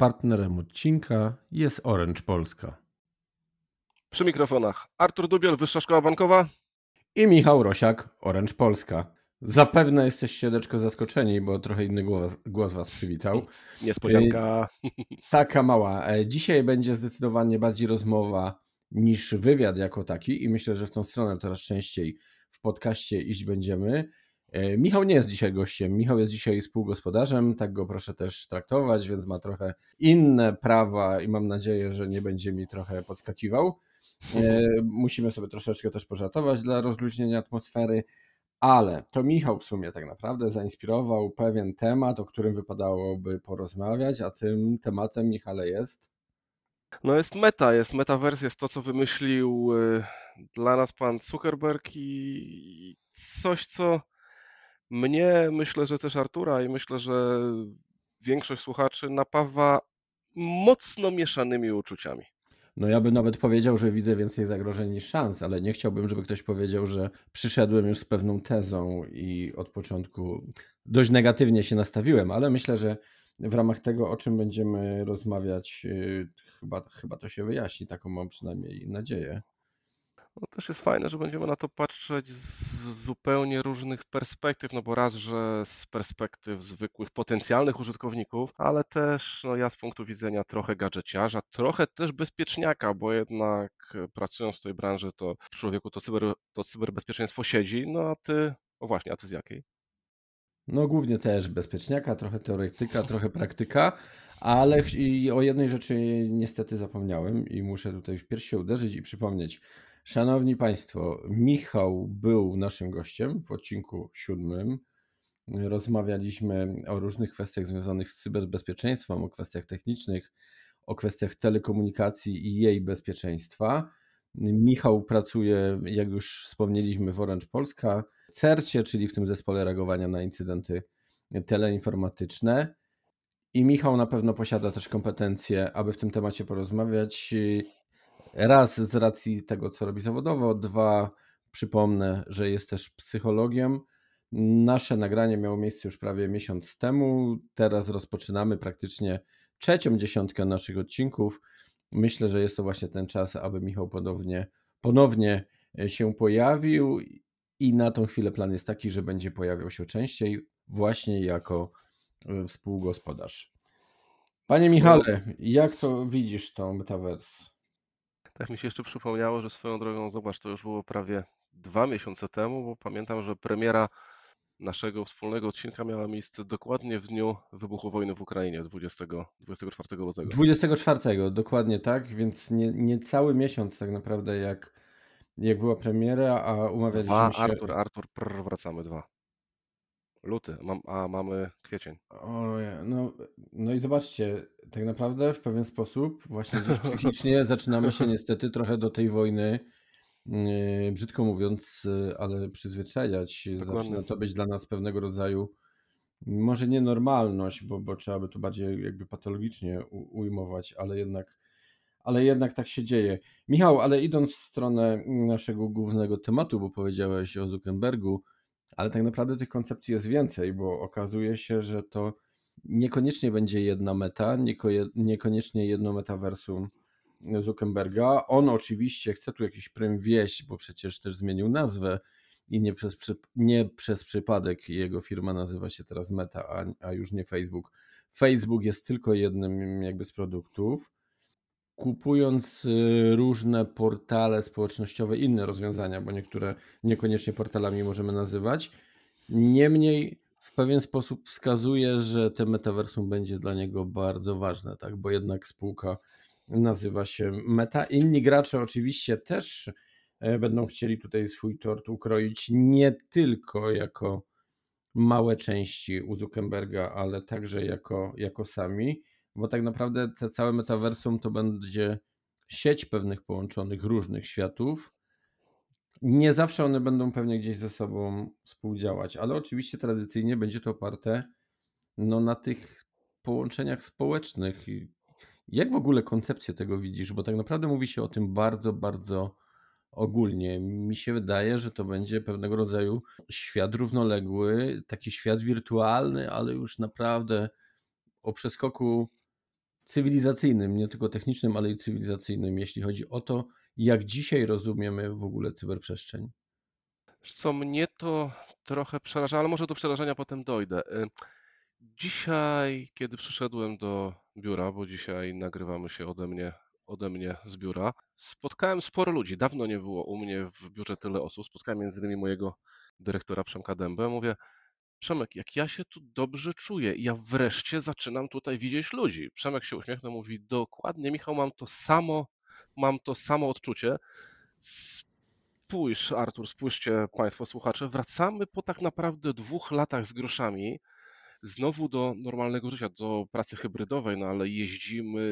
Partnerem odcinka jest Orange Polska. Przy mikrofonach Artur Dubiel, Wyższa Szkoła Bankowa. I Michał Rosiak, Orange Polska. Zapewne jesteście deczko zaskoczeni, bo trochę inny głos, głos was przywitał. Niespodzianka. Taka mała. E, dzisiaj będzie zdecydowanie bardziej rozmowa niż wywiad jako taki i myślę, że w tą stronę coraz częściej w podcaście iść będziemy. E, Michał nie jest dzisiaj gościem, Michał jest dzisiaj współgospodarzem, tak go proszę też traktować, więc ma trochę inne prawa i mam nadzieję, że nie będzie mi trochę podskakiwał. E, musimy sobie troszeczkę też pożartować dla rozluźnienia atmosfery, ale to Michał w sumie tak naprawdę zainspirował pewien temat, o którym wypadałoby porozmawiać, a tym tematem, Michale, jest. No jest meta, jest metaverse, jest to, co wymyślił y, dla nas pan Zuckerberg i coś, co mnie, myślę, że też Artura i myślę, że większość słuchaczy napawa mocno mieszanymi uczuciami. No ja bym nawet powiedział, że widzę więcej zagrożeń niż szans, ale nie chciałbym, żeby ktoś powiedział, że przyszedłem już z pewną tezą i od początku dość negatywnie się nastawiłem, ale myślę, że w ramach tego, o czym będziemy rozmawiać, y, chyba, chyba to się wyjaśni, taką mam przynajmniej nadzieję. No też jest fajne, że będziemy na to patrzeć z zupełnie różnych perspektyw, no bo raz, że z perspektyw zwykłych potencjalnych użytkowników, ale też no ja z punktu widzenia trochę gadżeciarza, trochę też bezpieczniaka, bo jednak pracując w tej branży, to w człowieku to, cyber, to cyberbezpieczeństwo siedzi, no a ty, o właśnie, a ty z jakiej? No głównie też bezpieczniaka, trochę teoretyka, trochę praktyka, ale o jednej rzeczy niestety zapomniałem i muszę tutaj w piersi uderzyć i przypomnieć. Szanowni Państwo, Michał był naszym gościem w odcinku siódmym. Rozmawialiśmy o różnych kwestiach związanych z cyberbezpieczeństwem, o kwestiach technicznych, o kwestiach telekomunikacji i jej bezpieczeństwa. Michał pracuje, jak już wspomnieliśmy, w Orange Polska, w CERCie, czyli w tym zespole reagowania na incydenty teleinformatyczne. I Michał na pewno posiada też kompetencje, aby w tym temacie porozmawiać. Raz z racji tego, co robi zawodowo, dwa, przypomnę, że jest też psychologiem. Nasze nagranie miało miejsce już prawie miesiąc temu. Teraz rozpoczynamy praktycznie trzecią dziesiątkę naszych odcinków. Myślę, że jest to właśnie ten czas, aby Michał ponownie, ponownie się pojawił i na tą chwilę plan jest taki, że będzie pojawiał się częściej właśnie jako współgospodarz. Panie Michale, jak to widzisz tą metaverse? Tak mi się jeszcze przypomniało, że swoją drogą, zobacz, to już było prawie dwa miesiące temu, bo pamiętam, że premiera naszego wspólnego odcinka miała miejsce dokładnie w dniu wybuchu wojny w Ukrainie 20, 24 lutego. 24, dokładnie tak, więc nie, nie cały miesiąc tak naprawdę jak, jak była premiera, a umawialiśmy dwa, się... Artur, Artur, prr, wracamy, dwa. Luty, mam, a mamy kwiecień. Ojej, no, no i zobaczcie, tak naprawdę w pewien sposób właśnie gdzieś psychicznie zaczynamy się niestety trochę do tej wojny, yy, brzydko mówiąc, yy, ale przyzwyczajać. Dokładnie. Zaczyna to być dla nas pewnego rodzaju, może nie normalność, bo, bo trzeba by to bardziej jakby patologicznie u, ujmować, ale jednak, ale jednak tak się dzieje. Michał, ale idąc w stronę naszego głównego tematu, bo powiedziałeś o Zuckerbergu, ale tak naprawdę tych koncepcji jest więcej, bo okazuje się, że to niekoniecznie będzie jedna meta, niekoniecznie jedno metaversum Zuckerberga. On oczywiście chce tu jakiś prym wieść, bo przecież też zmienił nazwę i nie przez, nie przez przypadek jego firma nazywa się teraz Meta, a, a już nie Facebook. Facebook jest tylko jednym jakby z produktów kupując y, różne portale społecznościowe, inne rozwiązania, bo niektóre niekoniecznie portalami możemy nazywać. Niemniej w pewien sposób wskazuje, że te metaversum będzie dla niego bardzo ważne, tak? bo jednak spółka nazywa się Meta. Inni gracze oczywiście też e, będą chcieli tutaj swój tort ukroić nie tylko jako małe części u Zuckerberga, ale także jako, jako sami, bo tak naprawdę te całe metaversum to będzie sieć pewnych połączonych różnych światów. Nie zawsze one będą pewnie gdzieś ze sobą współdziałać, ale oczywiście tradycyjnie będzie to oparte no, na tych połączeniach społecznych. Jak w ogóle koncepcję tego widzisz? Bo tak naprawdę mówi się o tym bardzo, bardzo ogólnie. Mi się wydaje, że to będzie pewnego rodzaju świat równoległy, taki świat wirtualny, ale już naprawdę o przeskoku cywilizacyjnym, nie tylko technicznym, ale i cywilizacyjnym, jeśli chodzi o to, jak dzisiaj rozumiemy w ogóle cyberprzestrzeń. Co mnie to trochę przeraża, ale może do przerażenia potem dojdę. Y, dzisiaj, kiedy przyszedłem do biura, bo dzisiaj nagrywamy się ode mnie, ode mnie z biura, spotkałem sporo ludzi. Dawno nie było u mnie w biurze tyle osób. Spotkałem między innymi mojego dyrektora Przemka Dębę. Mówię, Przemek, jak ja się tu dobrze czuję i ja wreszcie zaczynam tutaj widzieć ludzi. Przemek się uśmiechnął, mówi, dokładnie Michał, mam to samo, mam to samo odczucie. Spójrz Artur, spójrzcie Państwo słuchacze, wracamy po tak naprawdę dwóch latach z groszami znowu do normalnego życia, do pracy hybrydowej, no ale jeździmy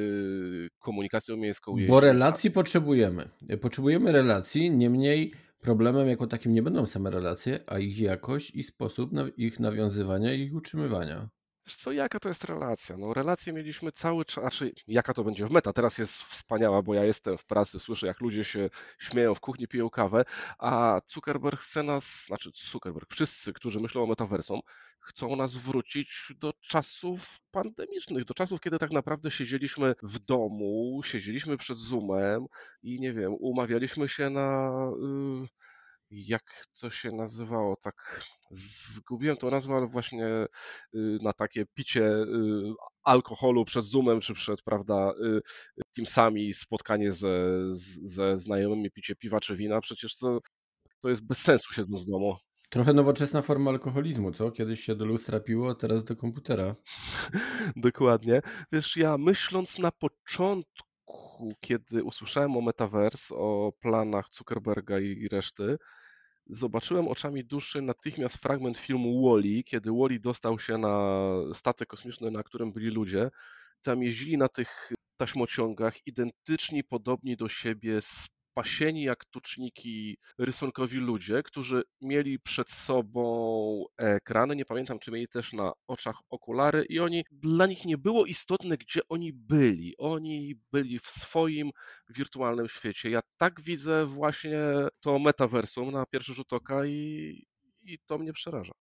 komunikacją miejską. Bo jeździmy relacji potrzebujemy. Potrzebujemy relacji, niemniej problemem jako takim nie będą same relacje, a ich jakość i sposób ich nawiązywania i utrzymywania. Wiesz co, jaka to jest relacja? No relacje mieliśmy cały czas, znaczy jaka to będzie w meta, teraz jest wspaniała, bo ja jestem w pracy, słyszę jak ludzie się śmieją w kuchni, piją kawę, a Zuckerberg chce nas, znaczy Zuckerberg, wszyscy, którzy myślą o metaversum, chcą nas wrócić do czasów pandemicznych, do czasów, kiedy tak naprawdę siedzieliśmy w domu, siedzieliśmy przed Zoomem i nie wiem, umawialiśmy się na... Yy, jak to się nazywało, tak zgubiłem tą nazwę, ale właśnie y, na takie picie y, alkoholu przed Zoomem, czy przed, prawda, y, Teamsami, spotkanie ze, ze znajomymi, picie piwa czy wina, przecież to, to jest bez sensu siedząc w domu. Trochę nowoczesna forma alkoholizmu, co? Kiedyś się do lustra piło, a teraz do komputera. Dokładnie. Wiesz, ja myśląc na początku, kiedy usłyszałem o Metaverse, o planach Zuckerberga i reszty, zobaczyłem oczami duszy natychmiast fragment filmu Wally, kiedy Wally dostał się na statek kosmiczny, na którym byli ludzie. Tam jeździli na tych taśmociągach, identyczni, podobni do siebie, spasieni jak tuczniki rysunkowi ludzie, którzy mieli przed sobą ekrany, nie pamiętam czy mieli też na oczach okulary i oni, dla nich nie było istotne gdzie oni byli, oni byli w swoim wirtualnym świecie. Ja tak widzę właśnie to metaversum na pierwszy rzut oka i, i to mnie przeraża.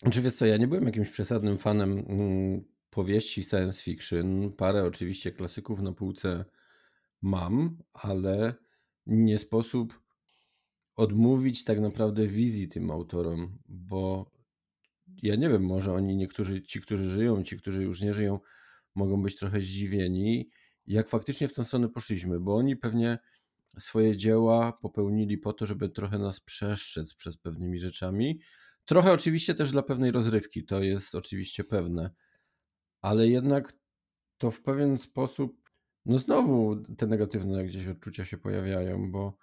Znaczy wiesz co, ja nie byłem jakimś przesadnym fanem mm, powieści science fiction, parę oczywiście klasyków na półce mam, ale nie sposób odmówić tak naprawdę wizji tym autorom, bo ja nie wiem, może oni niektórzy, ci, którzy żyją, ci, którzy już nie żyją, mogą być trochę zdziwieni, jak faktycznie w tę stronę poszliśmy, bo oni pewnie swoje dzieła popełnili po to, żeby trochę nas przestrzec przez pewnymi rzeczami. Trochę oczywiście też dla pewnej rozrywki, to jest oczywiście pewne, ale jednak to w pewien sposób no znowu te negatywne gdzieś odczucia się pojawiają, bo,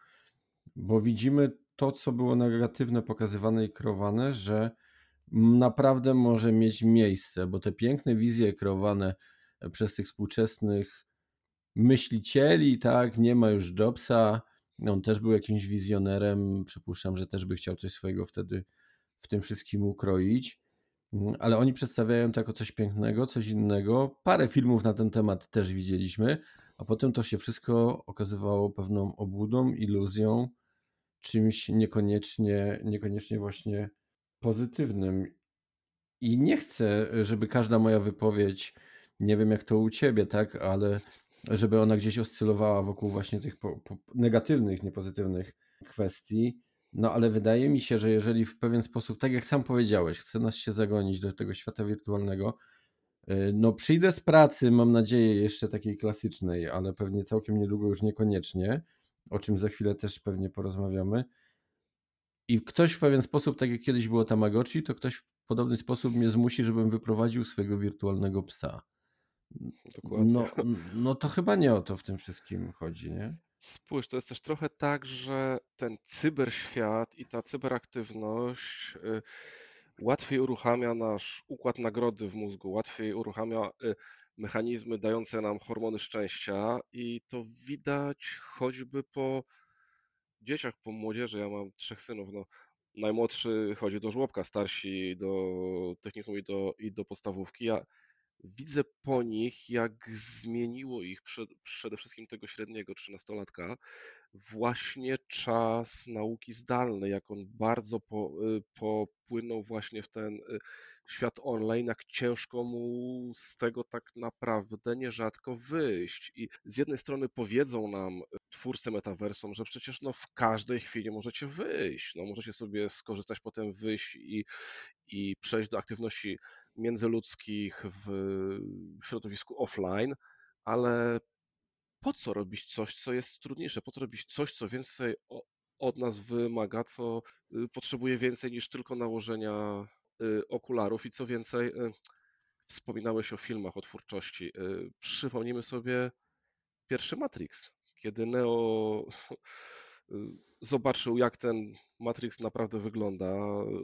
bo widzimy to, co było negatywne pokazywane i kreowane, że naprawdę może mieć miejsce, bo te piękne wizje kreowane przez tych współczesnych myślicieli, tak, nie ma już Jobsa, on też był jakimś wizjonerem, przypuszczam, że też by chciał coś swojego wtedy w tym wszystkim ukroić. Mhm, ale oni przedstawiają to jako coś pięknego, coś innego. Parę filmów na ten temat też widzieliśmy, a potem to się wszystko okazywało pewną obłudą, iluzją, czymś niekoniecznie, niekoniecznie właśnie pozytywnym. I nie chcę, żeby każda moja wypowiedź, nie wiem jak to u ciebie, tak, ale żeby ona gdzieś oscylowała wokół właśnie tych po, po negatywnych, niepozytywnych kwestii. No ale wydaje mi się, że jeżeli w pewien sposób, tak jak sam powiedziałeś, chce nas się zagonić do tego świata wirtualnego, y, no przyjdę z pracy, mam nadzieję, jeszcze takiej klasycznej, ale pewnie całkiem niedługo już niekoniecznie, o czym za chwilę też pewnie porozmawiamy. I ktoś w pewien sposób, tak jak kiedyś było Tamagotchi, to ktoś w podobny sposób mnie zmusi, żebym wyprowadził swojego wirtualnego psa. Dokładnie. No, no to chyba nie o to w tym wszystkim chodzi, nie? Spójrz, to jest też trochę tak, że ten cyberświat i ta cyberaktywność y, łatwiej uruchamia nasz układ nagrody w mózgu, łatwiej uruchamia y, mechanizmy dające nam hormony szczęścia i to widać choćby po dzieciach, po młodzieży. Ja mam trzech synów, no. Najmłodszy chodzi do żłobka, starsi do technikum i do, i do podstawówki. Ja widzę po nich, jak zmieniło ich przed, przede wszystkim tego średniego trzynastolatka właśnie czas nauki zdalnej, jak on bardzo po, y, popłynął właśnie w ten y, świat online, jak ciężko mu z tego tak naprawdę nierzadko wyjść. I z jednej strony powiedzą nam twórcy metaversum, że przecież no w każdej chwili możecie wyjść, no możecie sobie skorzystać potem wyjść i, i przejść do aktywności międzyludzkich w środowisku offline, ale po co robić coś, co jest trudniejsze? Po co robić coś, co więcej od nas wymaga, co y, potrzebuje więcej niż tylko nałożenia y, okularów i co więcej, y, wspominałeś o filmach, o twórczości. Przypomnijmy sobie pierwszy Matrix, kiedy Neo zobaczył, jak ten Matrix naprawdę wygląda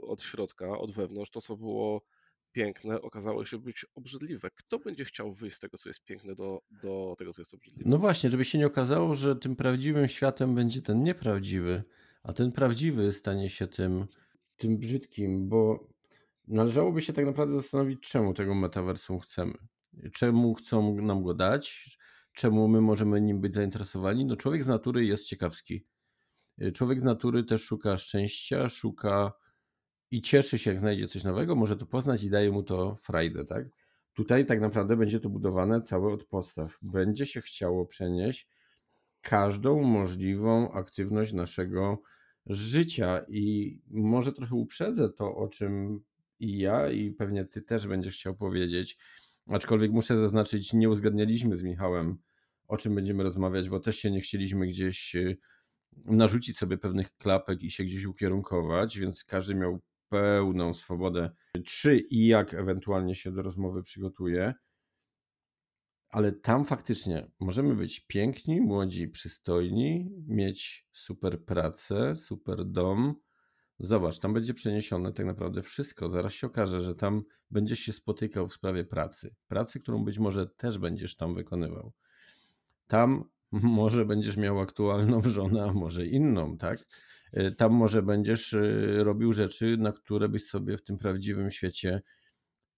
od środka, od wewnątrz, to co było piękne okazało się być obrzydliwe. Kto będzie chciał wyjść z tego, co jest piękne, do, do tego, co jest obrzydliwe? No właśnie, żeby się nie okazało, że tym prawdziwym światem będzie ten nieprawdziwy, a ten prawdziwy stanie się tym, tym brzydkim, bo należałoby się tak naprawdę zastanowić, czemu tego metaversum chcemy. Czemu chcą nam go dać, czemu my możemy nim być zainteresowani. No człowiek z natury jest ciekawski. Człowiek z natury też szuka szczęścia, szuka i cieszy się, jak znajdzie coś nowego, może to poznać i daje mu to frajdę, tak? Tutaj tak naprawdę będzie to budowane całe od podstaw. Będzie się chciało przenieść każdą możliwą aktywność naszego życia i może trochę uprzedzę to, o czym i ja, i pewnie ty też będziesz chciał powiedzieć, aczkolwiek muszę zaznaczyć, nie uzgadnialiśmy z Michałem, o czym będziemy rozmawiać, bo też się nie chcieliśmy gdzieś y, narzucić sobie pewnych klapek i się gdzieś ukierunkować, więc każdy miał pełną swobodę, czy i jak ewentualnie się do rozmowy przygotuje. Ale tam faktycznie możemy być piękni, młodzi, przystojni, mieć super pracę, super dom. Zobacz, tam będzie przeniesione tak naprawdę wszystko. Zaraz się okaże, że tam będziesz się spotykał w sprawie pracy. Pracy, którą być może też będziesz tam wykonywał. Tam może będziesz miał aktualną żonę, a może inną, tak? Y, tam może będziesz y, robił rzeczy, na które byś sobie w tym prawdziwym świecie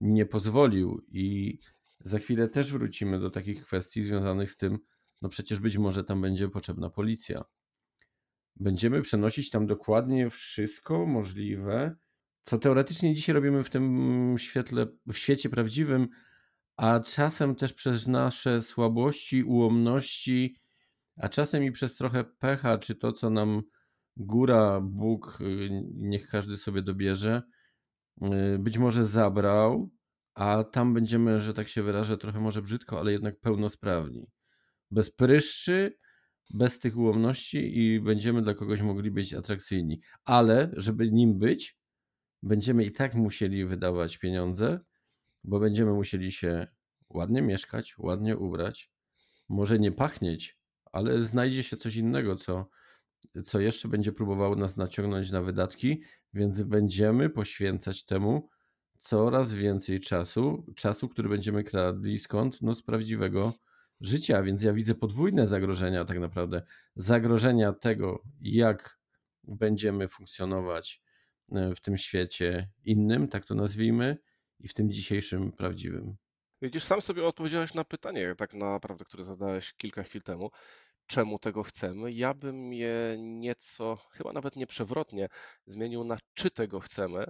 nie pozwolił. I za chwilę też wrócimy do takich kwestii związanych z tym, no przecież być może tam będzie potrzebna policja. Będziemy przenosić tam dokładnie wszystko możliwe, co teoretycznie dzisiaj robimy w tym świetle, w świecie prawdziwym, a czasem też przez nasze słabości, ułomności, a czasem i przez trochę pecha, czy to, co nam góra, Bóg, y, niech każdy sobie dobierze, y, być może zabrał, a tam będziemy, że tak się wyrażę, trochę może brzydko, ale jednak pełnosprawni. Bez pryszczy, bez tych ułomności i będziemy dla kogoś mogli być atrakcyjni. Ale, żeby nim być, będziemy i tak musieli wydawać pieniądze, bo będziemy musieli się ładnie mieszkać, ładnie ubrać, może nie pachnieć, ale znajdzie się coś innego, co co jeszcze będzie próbowało nas naciągnąć na wydatki, więc będziemy poświęcać temu coraz więcej czasu, czasu, który będziemy kradli skąd? No z prawdziwego życia, więc ja widzę podwójne zagrożenia tak naprawdę. Zagrożenia tego, jak będziemy funkcjonować e, w tym świecie innym, tak to nazwijmy, i w tym dzisiejszym prawdziwym. Widzisz, sam sobie odpowiedziałeś na pytanie, tak naprawdę, które zadałeś kilka chwil temu czemu tego chcemy. Ja bym je nieco, chyba nawet nie przewrotnie, zmienił na czy tego chcemy.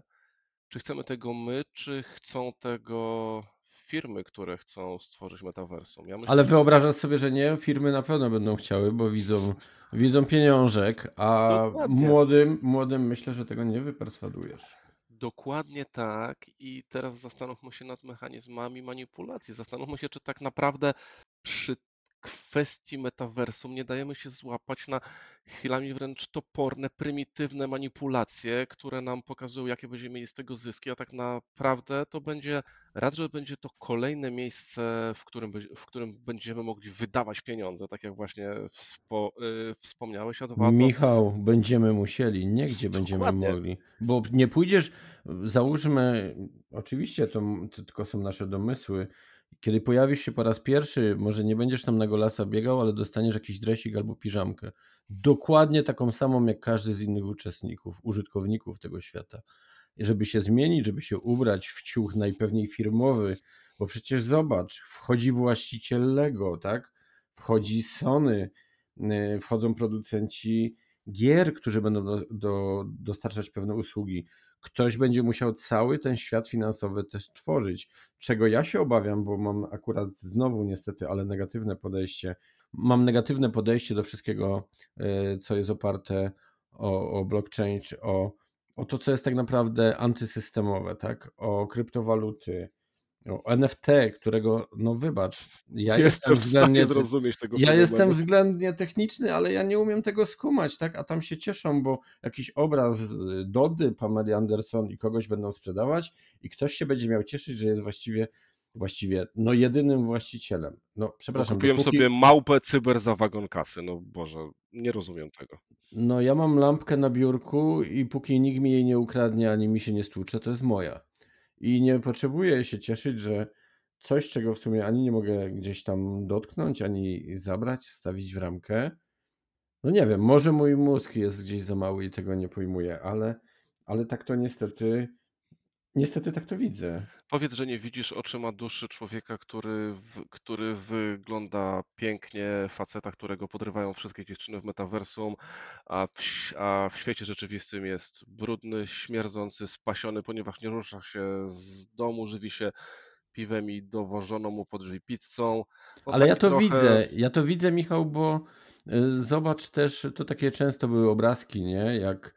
Czy chcemy tego my, czy chcą tego firmy, które chcą stworzyć metaversum. Ja myślę, Ale wyobrażasz sobie, że nie? Firmy na pewno będą chciały, bo widzą, widzą pieniążek, a młodym, młodym myślę, że tego nie wyperswadujesz. Dokładnie tak. I teraz zastanówmy się nad mechanizmami manipulacji. Zastanówmy się, czy tak naprawdę przy kwestii metaversum nie dajemy się złapać na chwilami wręcz toporne, prymitywne manipulacje, które nam pokazują, jakie będziemy mieli z tego zyski, a tak naprawdę to będzie, raz, że będzie to kolejne miejsce, w którym, w którym będziemy mogli wydawać pieniądze, tak jak właśnie wspo, y, wspomniałeś, a dwa to... Michał, będziemy musieli, nie gdzie będziemy Dokładnie. mogli. Bo nie pójdziesz, załóżmy, oczywiście to, to tylko są nasze domysły, kiedy pojawisz się po raz pierwszy, może nie będziesz tam na golasa biegał, ale dostaniesz jakiś dresik albo piżamkę. Dokładnie taką samą jak każdy z innych uczestników, użytkowników tego świata. I żeby się zmienić, żeby się ubrać w ciuch najpewniej firmowy, bo przecież zobacz, wchodzi właściciel Lego, tak? Wchodzi Sony, y, wchodzą producenci gier, którzy będą do, do, dostarczać pewne usługi. Ktoś będzie musiał cały ten świat finansowy też tworzyć, czego ja się obawiam, bo mam akurat znowu niestety, ale negatywne podejście. Mam negatywne podejście do wszystkiego, y, co jest oparte o, o blockchain, o, o to, co jest tak naprawdę antysystemowe, tak? O kryptowaluty, o NFT, którego, no wybacz, ja jestem jestem względnie. zrozumieć tego Ja jestem względnie techniczny, ale ja nie umiem tego skumać, tak? A tam się cieszą, bo jakiś obraz z Dody, Pameli Anderson i kogoś będą sprzedawać i ktoś się będzie miał cieszyć, że jest właściwie, właściwie, no jedynym właścicielem. No Bo przepraszam, kupiłem dopóki, sobie małpę cyber za wagon kasy. No Boże, nie rozumiem tego. no ja mam lampkę na biurku i póki nikt mi jej nie ukradnie, ani mi się nie stłucze, to jest moja. I nie potrzebuję się cieszyć, że coś, czego w sumie ani nie mogę gdzieś tam dotknąć, ani zabrać, wstawić w ramkę. No nie wiem, może mój mózg jest gdzieś za mały i tego nie pojmuję, ale, ale tak to niestety, niestety tak to widzę. Powiedz, że nie widzisz oczyma duszy człowieka, który, w, który wygląda pięknie, faceta, którego podrywają wszystkie dziewczyny w metaversum, a w, a w świecie rzeczywistym jest brudny, śmierdzący, spasiony, ponieważ nie rusza się z domu, żywi się piwem i dowożoną mu pod drzwi pizzą. No Ale ja to trochę... widzę, ja to widzę, Michał, bo y, zobacz też, to takie często były obrazki, nie? Jak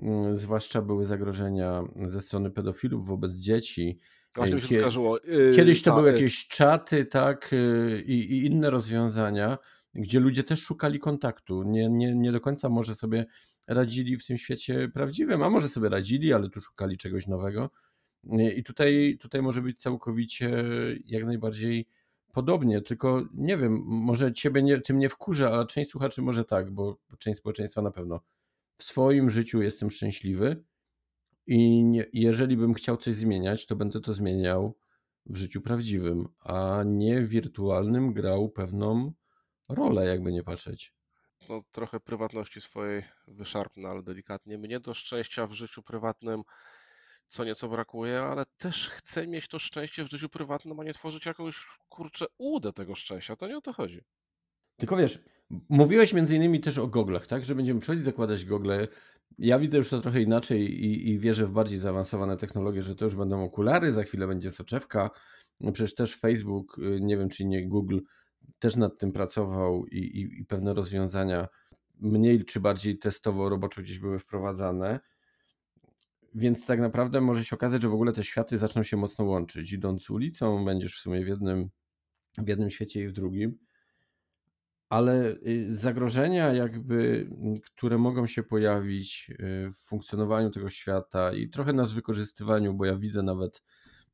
mm, zwłaszcza były zagrożenia ze strony pedofilów wobec dzieci. Właśnie mi Y, się skarżyło. Yy, Kiedyś to ta, były yy, jakieś czaty, tak, y, i, i inne rozwiązania, gdzie ludzie też szukali kontaktu. Nie, nie, nie do końca może sobie radzili w tym świecie prawdziwym, a może sobie radzili, ale tu szukali czegoś nowego. Y, I tutaj, tutaj może być całkowicie jak najbardziej podobnie, tylko nie wiem, może ciebie nie, tym nie wkurza, a część słuchaczy może tak, bo część społeczeństwa na pewno. W swoim życiu jestem szczęśliwy i nie, jeżeli bym chciał coś zmieniać, to będę to zmieniał w życiu prawdziwym, a nie wirtualnym grał pewną rolę, jakby nie patrzeć. no, trochę prywatności swojej wyszarpnę, ale delikatnie. Mnie do szczęścia w życiu prywatnym co nieco brakuje, ale też chcę mieć to szczęście w życiu prywatnym, a nie tworzyć jakąś, kurczę, udę tego szczęścia. To nie o to chodzi. Tylko wiesz, mówiłeś między innymi też o goglach, tak? Że będziemy przychodzić zakładać gogle. Ja widzę już to trochę inaczej i, i wierzę w bardziej zaawansowane technologie, że to już będą okulary, za chwilę będzie soczewka. No przecież też Facebook, y, nie wiem czy nie Google, też nad tym pracował i, i, i pewne rozwiązania mniej czy bardziej testowo roboczo gdzieś były wprowadzane. Więc tak naprawdę może się okazać, że w ogóle te światy zaczną się mocno łączyć. Idąc ulicą, będziesz w sumie w jednym, w jednym świecie i w drugim. Ale y, zagrożenia, jakby, które mogą się pojawić y, w funkcjonowaniu tego świata i trochę nas wykorzystywaniu, bo ja widzę nawet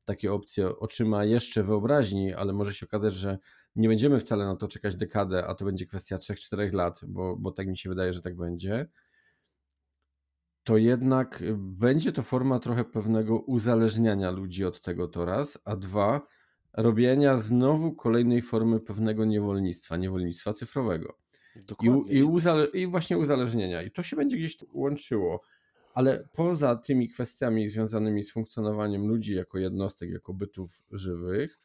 takie opcje oczyma jeszcze wyobraźni, ale może się okazać, że nie będziemy wcale na to czekać dekadę, a to będzie kwestia 3-4 lat, bo, bo tak mi się wydaje, że tak będzie. To jednak y, będzie to forma trochę pewnego uzależniania ludzi od tego to raz, a dwa, robienia znowu kolejnej formy pewnego niewolnictwa, niewolnictwa cyfrowego. I, u- Dokładnie. i, I uzale, I właśnie uzależnienia. I to się będzie gdzieś łączyło. Ale poza tymi kwestiami związanymi z funkcjonowaniem ludzi jako jednostek, jako bytów żywych,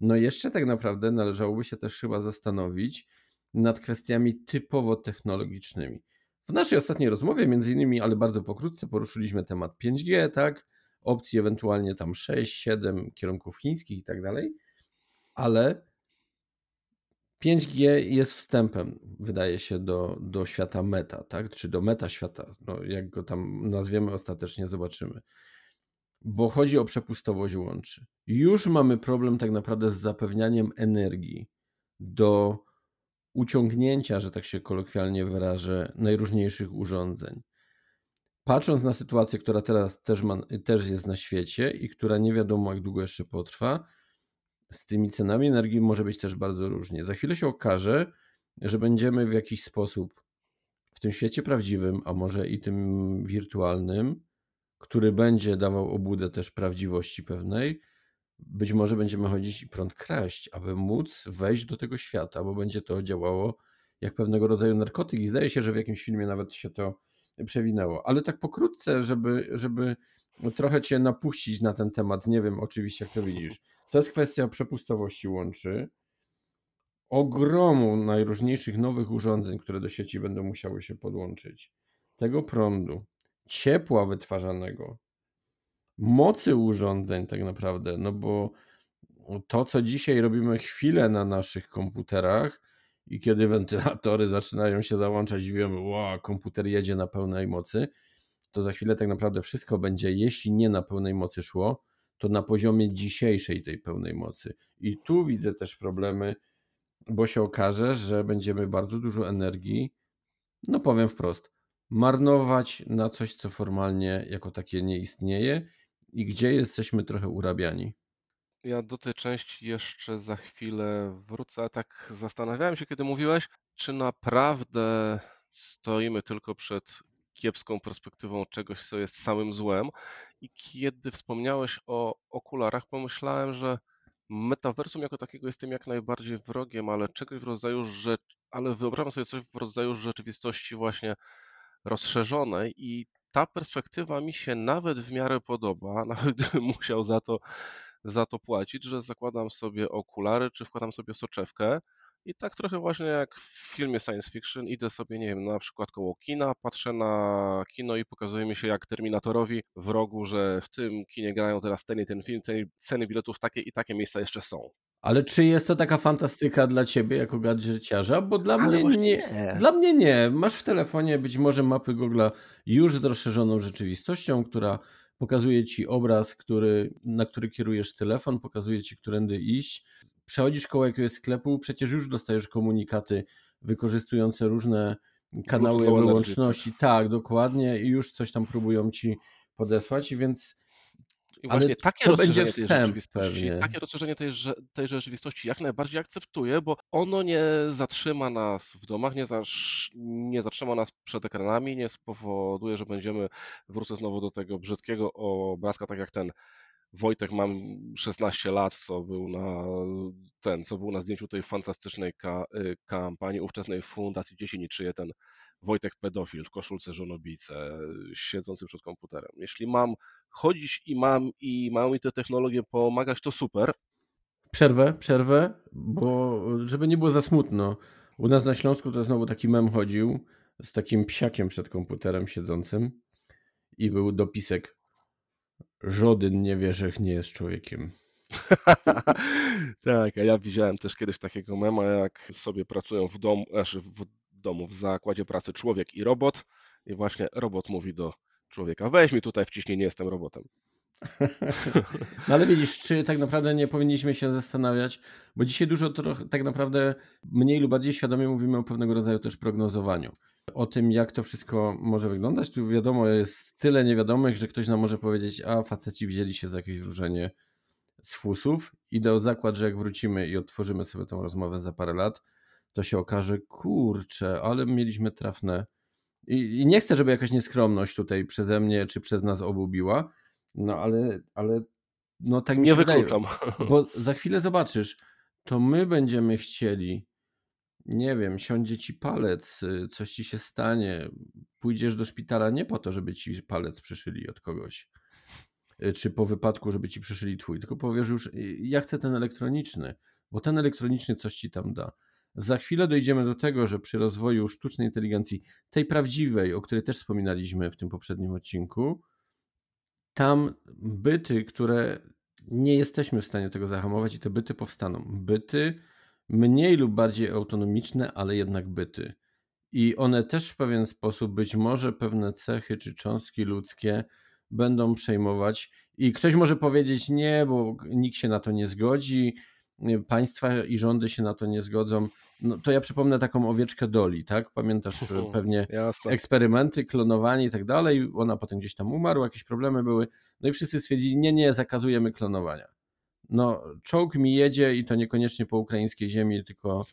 no jeszcze tak naprawdę należałoby się też chyba zastanowić nad kwestiami typowo technologicznymi. W naszej ostatniej rozmowie, między innymi, ale bardzo pokrótce, poruszyliśmy temat 5G, tak? Opcji ewentualnie tam 6, 7 kierunków chińskich i tak dalej, ale 5G jest wstępem, wydaje się, do, do świata meta, tak? Czy do meta świata, no, jak go tam nazwiemy, ostatecznie zobaczymy. Bo chodzi o przepustowość łączy. Już mamy problem tak naprawdę z zapewnianiem energii do uciągnięcia, że tak się kolokwialnie wyrażę, najróżniejszych urządzeń. Patrząc na sytuację, która teraz też, ma, też jest na świecie i która nie wiadomo jak długo jeszcze potrwa, z tymi cenami energii może być też bardzo różnie. Za chwilę się okaże, że będziemy w jakiś sposób w tym świecie prawdziwym, a może i tym wirtualnym, który będzie dawał obudę też prawdziwości pewnej, być może będziemy chodzić i prąd kraść, aby móc wejść do tego świata, bo będzie to działało jak pewnego rodzaju narkotyk i zdaje się, że w jakimś filmie nawet się to przewinęło. Ale tak pokrótce, żeby, żeby trochę cię napuścić na ten temat, nie wiem oczywiście jak to widzisz. To jest kwestia przepustowości łączy, ogromu najróżniejszych nowych urządzeń, które do sieci będą musiały się podłączyć, tego prądu, ciepła wytwarzanego, mocy urządzeń tak naprawdę, no bo to, co dzisiaj robimy chwilę na naszych komputerach i kiedy wentylatory zaczynają się załączać i wiemy, wow, komputer jedzie na pełnej mocy, to za chwilę tak naprawdę wszystko będzie, jeśli nie na pełnej mocy szło, to na poziomie dzisiejszej tej pełnej mocy. I tu widzę też problemy, bo się okaże, że będziemy bardzo dużo energii, no powiem wprost, marnować na coś, co formalnie jako takie nie istnieje i gdzie jesteśmy trochę urabiani. Ja do tej części jeszcze za chwilę wrócę. Tak zastanawiałem się, kiedy mówiłeś, czy naprawdę stoimy tylko przed kiepską perspektywą czegoś, co jest samym złem. I kiedy wspomniałeś o okularach, pomyślałem, że metaversum jako takiego jestem jak najbardziej wrogiem, ale czegoś w rodzaju rzecz, ale wyobrażam sobie coś w rodzaju rzeczywistości właśnie rozszerzonej i ta perspektywa mi się nawet w miarę podoba, nawet gdybym musiał za to, za to płacić, że zakładam sobie okulary, czy wkładam sobie soczewkę i tak trochę właśnie jak w filmie science fiction idę sobie, nie wiem, na przykład koło kina, patrzę na kino i pokazuje mi się jak Terminatorowi w rogu, że w tym kinie grają teraz ten i ten film, ceny biletów takie i takie miejsca jeszcze są. Ale czy jest to taka fantastyka dla ciebie jako gadżeciarza? Bo dla mnie nie, nie. Dla mnie nie. Masz w telefonie być może mapy Google już z rozszerzoną rzeczywistością, która pokazuje ci obraz, który, na który kierujesz telefon, pokazuje ci, którędy iść. Przechodzisz koło jakiegoś sklepu, przecież już dostajesz komunikaty wykorzystujące różne kanały łączności. Tak, dokładnie, i już coś tam próbują ci podesłać, więc i właśnie Ale takie to będzie wstęp pewnie. Takie rozszerzenie tej, tej rzeczywistości jak najbardziej akceptuję, bo ono nie zatrzyma nas w domach, nie, nie zatrzyma nas przed ekranami, nie spowoduje, że będziemy, wrócę znowu do tego brzydkiego obrazka, tak jak ten Wojtek, mam 16 lat, co był na ten, co był na zdjęciu tej fantastycznej ka, y, kampanii ówczesnej Fundacji Dzieci Niczyje, ten Wojtek pedofil w koszulce żonobijce, siedzący przed komputerem. Jeśli mam chodzić i mam i mają mi te technologie pomagać, to super. Przerwę, przerwę, bo żeby nie było za smutno. U nas na Śląsku to znowu taki mem chodził z takim psiakiem przed komputerem siedzącym i był dopisek Żaden nie wie, że nie jest człowiekiem. tak, a ja widziałem też kiedyś takiego mema, jak sobie pracują w domu, znaczy w domu, w zakładzie pracy człowiek i robot i właśnie robot mówi do człowieka, weź mi tutaj wciśnij, nie jestem robotem. No ale widzisz, czy tak naprawdę nie powinniśmy się zastanawiać, bo dzisiaj dużo trochę, tak naprawdę mniej lub bardziej świadomie mówimy o pewnego rodzaju też prognozowaniu. O tym, jak to wszystko może wyglądać. Tu wiadomo, jest tyle niewiadomych, że ktoś nam może powiedzieć, a faceci wzięli się za jakieś wróżenie z fusów. Idę o zakład, że jak wrócimy i otworzymy sobie tą rozmowę za parę lat, to się okaże, kurczę, ale mieliśmy trafne. I, I, nie chcę, żeby jakaś nieskromność tutaj przeze mnie czy przez nas obu biła, no ale, ale no tak mi nie się wykluczam. wydaje. Bo za chwilę zobaczysz, to my będziemy chcieli, nie wiem, siądzie ci palec, y, coś ci się stanie, pójdziesz do szpitala nie po to, żeby ci palec przyszyli od kogoś, y, czy po wypadku, żeby ci przyszyli twój, tylko powiesz już, y, ja chcę ten elektroniczny, bo ten elektroniczny coś ci tam da. Za chwilę dojdziemy do tego, że przy rozwoju sztucznej inteligencji, tej prawdziwej, o której też wspominaliśmy w tym poprzednim odcinku, tam byty, które nie jesteśmy w stanie tego zahamować i te byty powstaną. Byty mniej lub bardziej autonomiczne, ale jednak byty. I one też w pewien sposób, być może pewne cechy czy cząstki ludzkie będą przejmować. I ktoś może powiedzieć nie, bo nikt się na to nie zgodzi, państwa i rządy się na to nie zgodzą. No to ja przypomnę taką owieczkę Doli, tak? Pamiętasz e, pewnie Jasne. eksperymenty, klonowanie i tak dalej. Ona potem gdzieś tam umarła, jakieś problemy były. No i wszyscy stwierdzili, nie, nie, zakazujemy klonowania. No, czołg mi jedzie i to niekoniecznie po ukraińskiej ziemi, tylko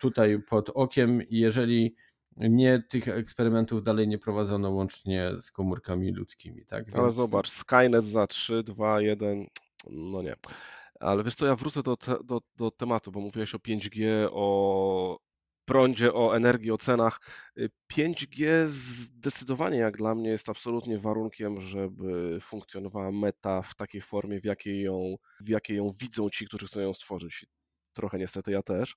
tutaj pod okiem. I jeżeli nie, tych eksperymentów dalej nie prowadzono łącznie z komórkami ludzkimi, tak? Ale Więc- zobacz, Skynet za 3, 2, 1, no nie. Ale wiesz co, ja wrócę do, te, do, do tematu, bo mówiłeś o 5G, o prądzie, o energii, o cenach. Y, 5G zdecydowanie jak dla mnie jest absolutnie warunkiem, żeby funkcjonowała meta w takiej formie, w jakiej ją, w jakiej ją widzą ci, którzy chcą ją stworzyć. Trochę niestety ja też.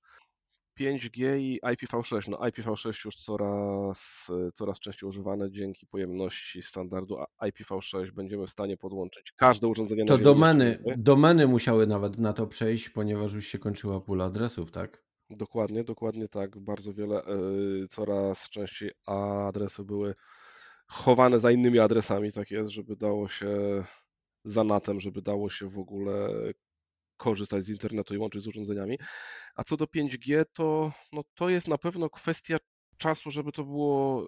5G i IPv6. No IPv6 już coraz, coraz częściej używane dzięki pojemności standardu a- IPv6 będziemy w stanie podłączyć każde urządzenie na To Ziemi domeny, domeny musiały nawet na to przejść, ponieważ już się kończyła pula adresów, tak? Dokładnie, dokładnie tak. Bardzo wiele, y, coraz częściej adresy były chowane za innymi adresami, tak jest, żeby dało się za natem, żeby dało się w ogóle korzystać z internetu i łączyć z urządzeniami. A co do 5G, to, no, to jest na pewno kwestia czasu, żeby to było,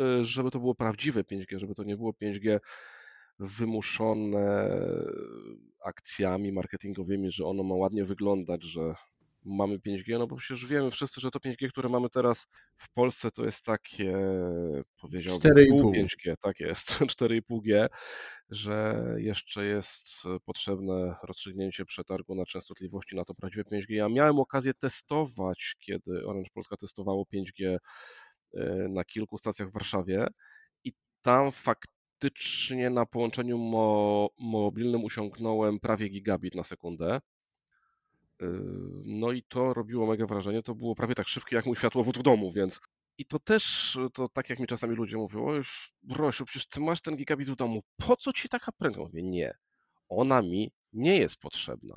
y, żeby to było prawdziwe 5G, żeby to nie było 5G wymuszone akcjami marketingowymi, że ono ma ładnie wyglądać, że mamy 5G, no bo przecież wiemy wszyscy, że to 5G, które mamy teraz w Polsce, to jest takie, powiedziałbym, 4,5. pół 5G, tak jest, 4,5G, że jeszcze jest potrzebne rozstrzygnięcie przetargu na częstotliwości na to prawdziwe 5G. Ja miałem okazję testować, kiedy Orange Polska testowało 5G e, na kilku stacjach w Warszawie i tam faktycznie na połączeniu mo mobilnym osiągnąłem prawie gigabit na sekundę. Yy, No i to robiło mega wrażenie. To było prawie tak szybkie jak mój światłowód w domu, więc. I to też, to tak jak mi czasami ludzie mówią, oj, Rosiu, przecież ty masz ten gigabit w domu, po co ci taka prędkość? Mówię, nie, ona mi nie jest potrzebna,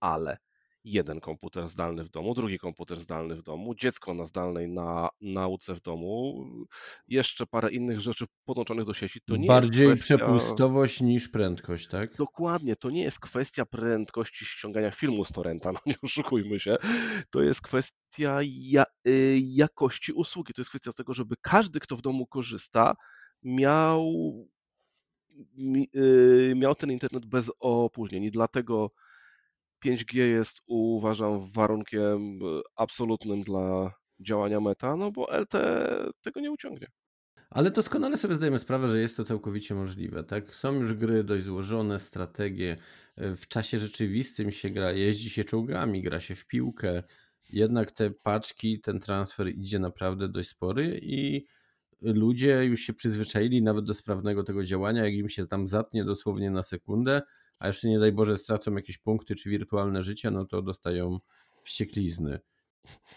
ale jeden komputer zdalny w domu, drugi komputer zdalny w domu, dziecko na zdalnej na, nauce w domu, jeszcze parę innych rzeczy podłączonych do sieci, to nie Bardziej jest kwestia... przepustowość niż prędkość, tak? Dokładnie, to nie jest kwestia prędkości ściągania filmu z torrenta, no nie oszukujmy się. To jest kwestia ja, y, jakości usługi. To jest kwestia tego, żeby każdy, kto w domu korzysta, miał, mi- y, miał ten internet bez opóźnień. I dlatego 5G jest, uważam, warunkiem y, absolutnym dla działania meta, no bo LTE tego nie uciągnie. Ale doskonale sobie zdajemy sprawę, że jest to całkowicie możliwe, tak? Są już gry dość złożone, strategie. e, W czasie rzeczywistym się gra, jeździ się czołgami, gra się w piłkę. Jednak te paczki, ten transfer idzie naprawdę dość spory i ludzie już się przyzwyczaili nawet do sprawnego tego działania. Jak im się tam zatnie dosłownie na sekundę, a jeszcze nie daj Boże stracą jakieś punkty czy wirtualne życie, no to dostają wścieklizny.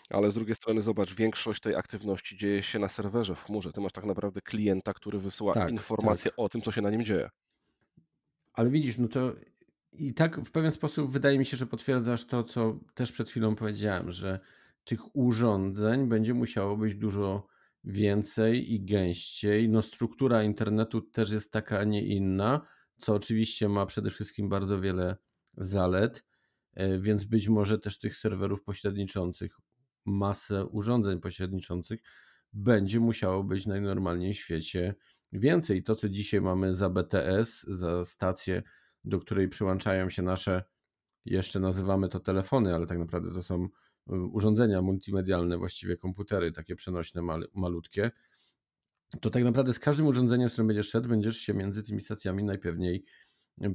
Ale z drugiej strony zobacz, większość tej aktywności dzieje się na serwerze w chmurze. Ty masz tak naprawdę klienta, który wysyła Tak, informacje tak. o tym, co się na nim dzieje. Ale widzisz, no to i tak w pewien sposób wydaje mi się, że potwierdzasz to, co też przed chwilą powiedziałem, że tych urządzeń będzie musiało być dużo więcej i gęściej. No, struktura internetu też jest taka, a nie inna, co oczywiście ma przede wszystkim bardzo wiele zalet, e, więc być może też tych serwerów pośredniczących, masę urządzeń pośredniczących będzie musiało być najnormalniej w świecie więcej. To, co dzisiaj mamy za BTS, za stację, do której przyłączają się nasze, jeszcze nazywamy to telefony, ale tak naprawdę to są y, urządzenia multimedialne, właściwie komputery, takie przenośne, mal, malutkie. To tak naprawdę z każdym urządzeniem, z którym będziesz szedł, będziesz się między tymi stacjami najpewniej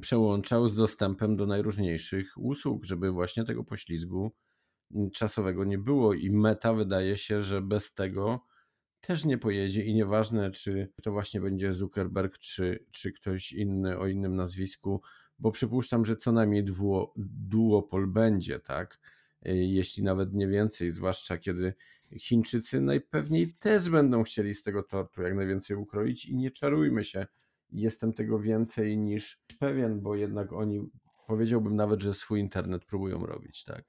przełączał z dostępem do najróżniejszych usług, żeby właśnie tego poślizgu mm, czasowego nie było. I meta wydaje się, że bez tego też nie pojedzie i nieważne, czy to właśnie będzie Zuckerberg, czy, czy ktoś inny o innym nazwisku, bo przypuszczam, że co najmniej duo, duopol będzie, tak? Y, Jeśli nawet nie więcej, zwłaszcza kiedy Chińczycy najpewniej też będą chcieli z tego tortu jak najwięcej ukroić i nie czarujmy się, jestem tego więcej niż pewien, bo jednak oni powiedziałbym nawet, że swój internet próbują robić, tak?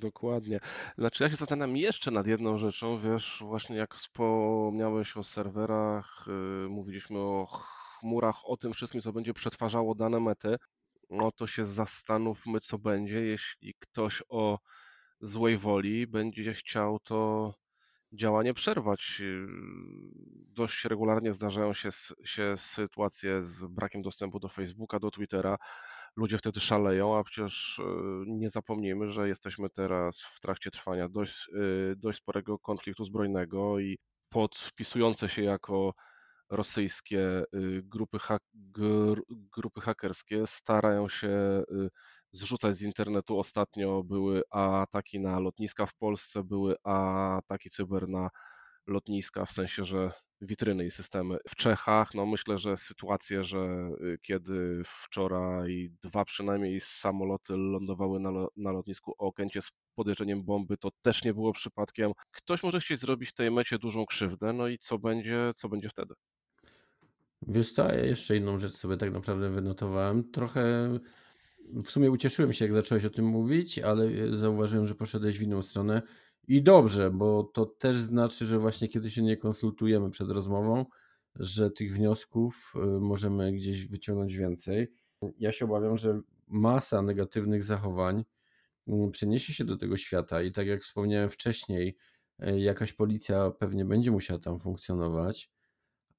Dokładnie. Znaczy, ja się zastanawiam jeszcze nad jedną rzeczą, wiesz, właśnie jak wspomniałeś o serwerach, yy, mówiliśmy o chmurach, o tym wszystkim, co będzie przetwarzało dane mety, no to się zastanówmy, co będzie, jeśli ktoś o złej woli będzie chciał to działanie przerwać. Dość regularnie zdarzają się, się sytuacje z brakiem dostępu do Facebooka, do Twittera. Ludzie wtedy szaleją, a przecież e, nie zapomnijmy, że jesteśmy teraz w trakcie trwania dość, e, dość sporego konfliktu zbrojnego i podpisujące się jako rosyjskie y, grupy, hak, grupy hakerskie starają się zrzucać z internetu. Ostatnio były ataki na lotniska w Polsce, były ataki cyber na lotniska, w sensie, że witryny i systemy w Czechach. No myślę, że sytuacje, że y, kiedy wczoraj dwa przynajmniej samoloty lądowały na, na lotnisku Okęcie z podejrzeniem bomby, to też nie było przypadkiem. Ktoś może chcieć zrobić tej mecie dużą krzywdę, no i co będzie, co będzie wtedy? Wiesz co, ja jeszcze jedną rzecz sobie tak naprawdę wynotowałem. Trochę w sumie ucieszyłem się, jak zacząłeś o tym mówić, ale zauważyłem, że poszedłeś w inną stronę. I dobrze, bo to też znaczy, że właśnie kiedy się nie konsultujemy przed rozmową, że tych wniosków y, możemy gdzieś wyciągnąć więcej. Ja się obawiam, że masa negatywnych zachowań mm, przeniesie się do tego świata i tak jak wspomniałem wcześniej, y, jakaś policja pewnie będzie musiała tam funkcjonować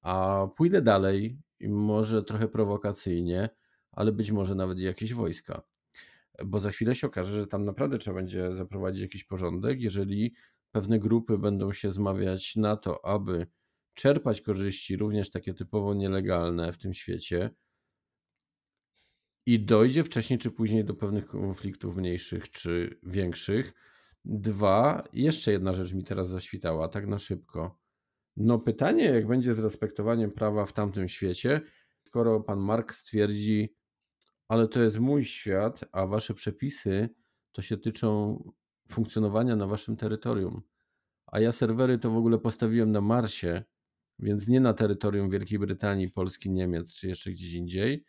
a pójdę dalej, może trochę prowokacyjnie, ale być może nawet jakieś wojska. Bo za chwilę się okaże, że tam naprawdę trzeba będzie zaprowadzić jakiś porządek, jeżeli pewne grupy będą się zmawiać na to, aby czerpać korzyści, również takie typowo nielegalne w tym świecie, i dojdzie wcześniej czy później do pewnych konfliktów mniejszych czy większych. Dwa, jeszcze jedna rzecz mi teraz zaświtała, tak na szybko. No pytanie, jak będzie z respektowaniem prawa w tamtym świecie, skoro pan Mark stwierdzi, ale to jest mój świat, a wasze przepisy to się tyczą funkcjonowania na waszym terytorium. A ja serwery to w ogóle postawiłem na Marsie, więc nie na terytorium Wielkiej Brytanii, Polski, Niemiec czy jeszcze gdzieś indziej,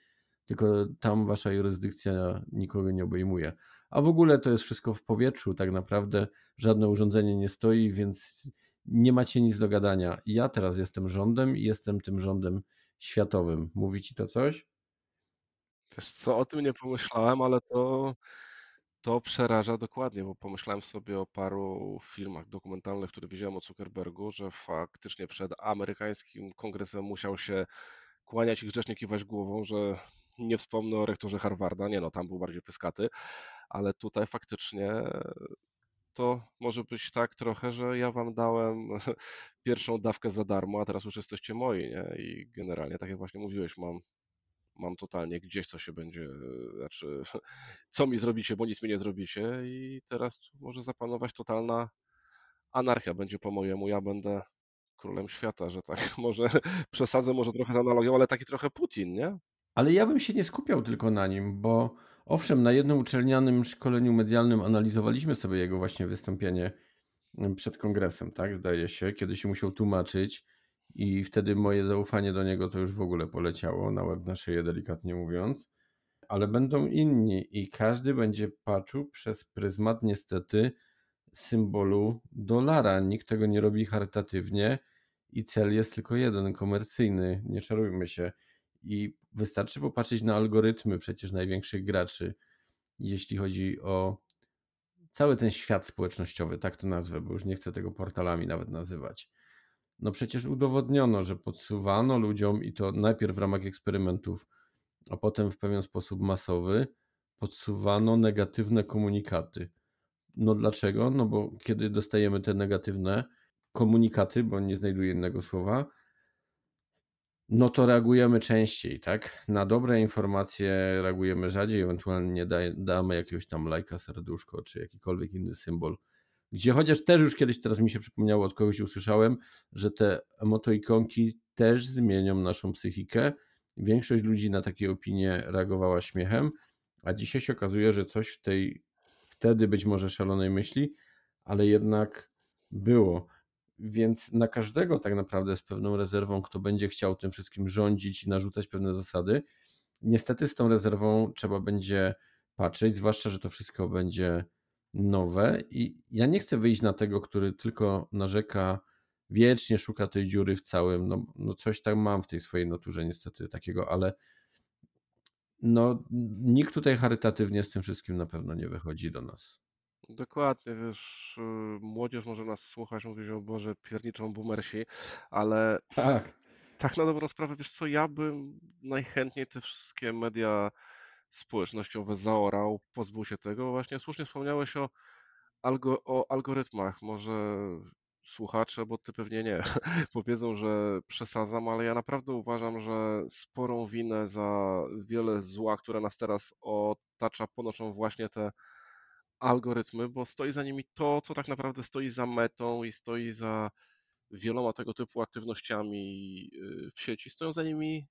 tylko tam wasza jurysdykcja nikogo nie obejmuje. A w ogóle to jest wszystko w powietrzu, tak naprawdę żadne urządzenie nie stoi, więc nie macie nic do gadania. Ja teraz jestem rządem i jestem tym rządem światowym. Mówi ci to coś? Wiesz co, o tym nie pomyślałem, ale to, to przeraża dokładnie, bo pomyślałem sobie o paru filmach dokumentalnych, które widziałem o Zuckerbergu, że faktycznie przed amerykańskim kongresem musiał się kłaniać i grzecznie kiwać głową, że nie wspomnę o rektorze Harvarda, nie no, tam był bardziej pyskaty, ale tutaj faktycznie to może być tak trochę, że ja wam dałem pierwszą dawkę za darmo, a teraz już jesteście moi, nie? I generalnie, tak jak właśnie mówiłeś, mam, mam totalnie gdzieś, co się będzie, znaczy, co mi zrobicie, bo nic mi nie zrobicie i teraz może zapanować totalna anarchia będzie po mojemu, ja będę królem świata, że tak, może przesadzę może trochę z analogią, ale taki trochę Putin, nie? Ale ja bym się nie skupiał tylko na nim, bo Owszem, na jednym uczelnianym szkoleniu medialnym analizowaliśmy sobie jego właśnie wystąpienie mm, przed kongresem, tak, zdaje się, kiedy się musiał tłumaczyć i wtedy moje zaufanie do niego to już w ogóle poleciało na łeb na szyję, delikatnie mówiąc. Ale będą inni i każdy będzie patrzył przez pryzmat niestety symbolu dolara. Nikt tego nie robi charytatywnie i cel jest tylko jeden, komercyjny. Nie czarujmy się. I wystarczy popatrzeć na algorytmy przecież największych graczy, jeśli chodzi o cały ten świat społecznościowy, tak to nazwę, bo już nie chcę tego portalami nawet nazywać. No przecież udowodniono, że podsuwano ludziom i to najpierw w ramach eksperymentów, a potem w pewien sposób masowy, podsuwano negatywne komunikaty. No dlaczego? No bo kiedy dostajemy te negatywne komunikaty, bo nie znajduję innego słowa, no to reagujemy częściej, tak? Na dobre informacje reagujemy rzadziej, ewentualnie damy jakiegoś tam lajka, serduszko, czy jakikolwiek inny symbol. Gdzie chociaż też już kiedyś, teraz mi się przypomniało, od kogoś usłyszałem, że te emotoikonki też zmienią naszą psychikę. Większość ludzi na takie opinie reagowała śmiechem, a dzisiaj się okazuje, że coś w tej wtedy być może szalonej myśli, ale jednak było. Więc na każdego tak naprawdę z pewną rezerwą, kto będzie chciał tym wszystkim rządzić i narzucać pewne zasady, niestety z tą rezerwą trzeba będzie patrzeć, zwłaszcza, że to wszystko będzie nowe i ja nie chcę wyjść na tego, który tylko narzeka, wiecznie szuka tej dziury w całym, no, no coś tam mam w tej swojej naturze niestety takiego, ale no nikt tutaj charytatywnie z tym wszystkim na pewno nie wychodzi do nas. Dokładnie, wiesz, y, młodzież może nas słuchać, mówić, o Boże, pierniczą boomersi, ale Tak. tak na dobrą sprawę, wiesz co, ja bym najchętniej te wszystkie media społecznościowe zaorał, pozbył się tego. Właśnie słusznie wspomniałeś o, algo, o algorytmach. Może słuchacze, bo ty pewnie nie, powiedzą, że przesadzam, ale ja naprawdę uważam, że sporą winę za wiele zła, które nas teraz otacza, ponoszą właśnie te algorytmy, bo stoi za nimi to, co tak naprawdę stoi za metą i stoi za wieloma tego typu aktywnościami y, w sieci, stoją za nimi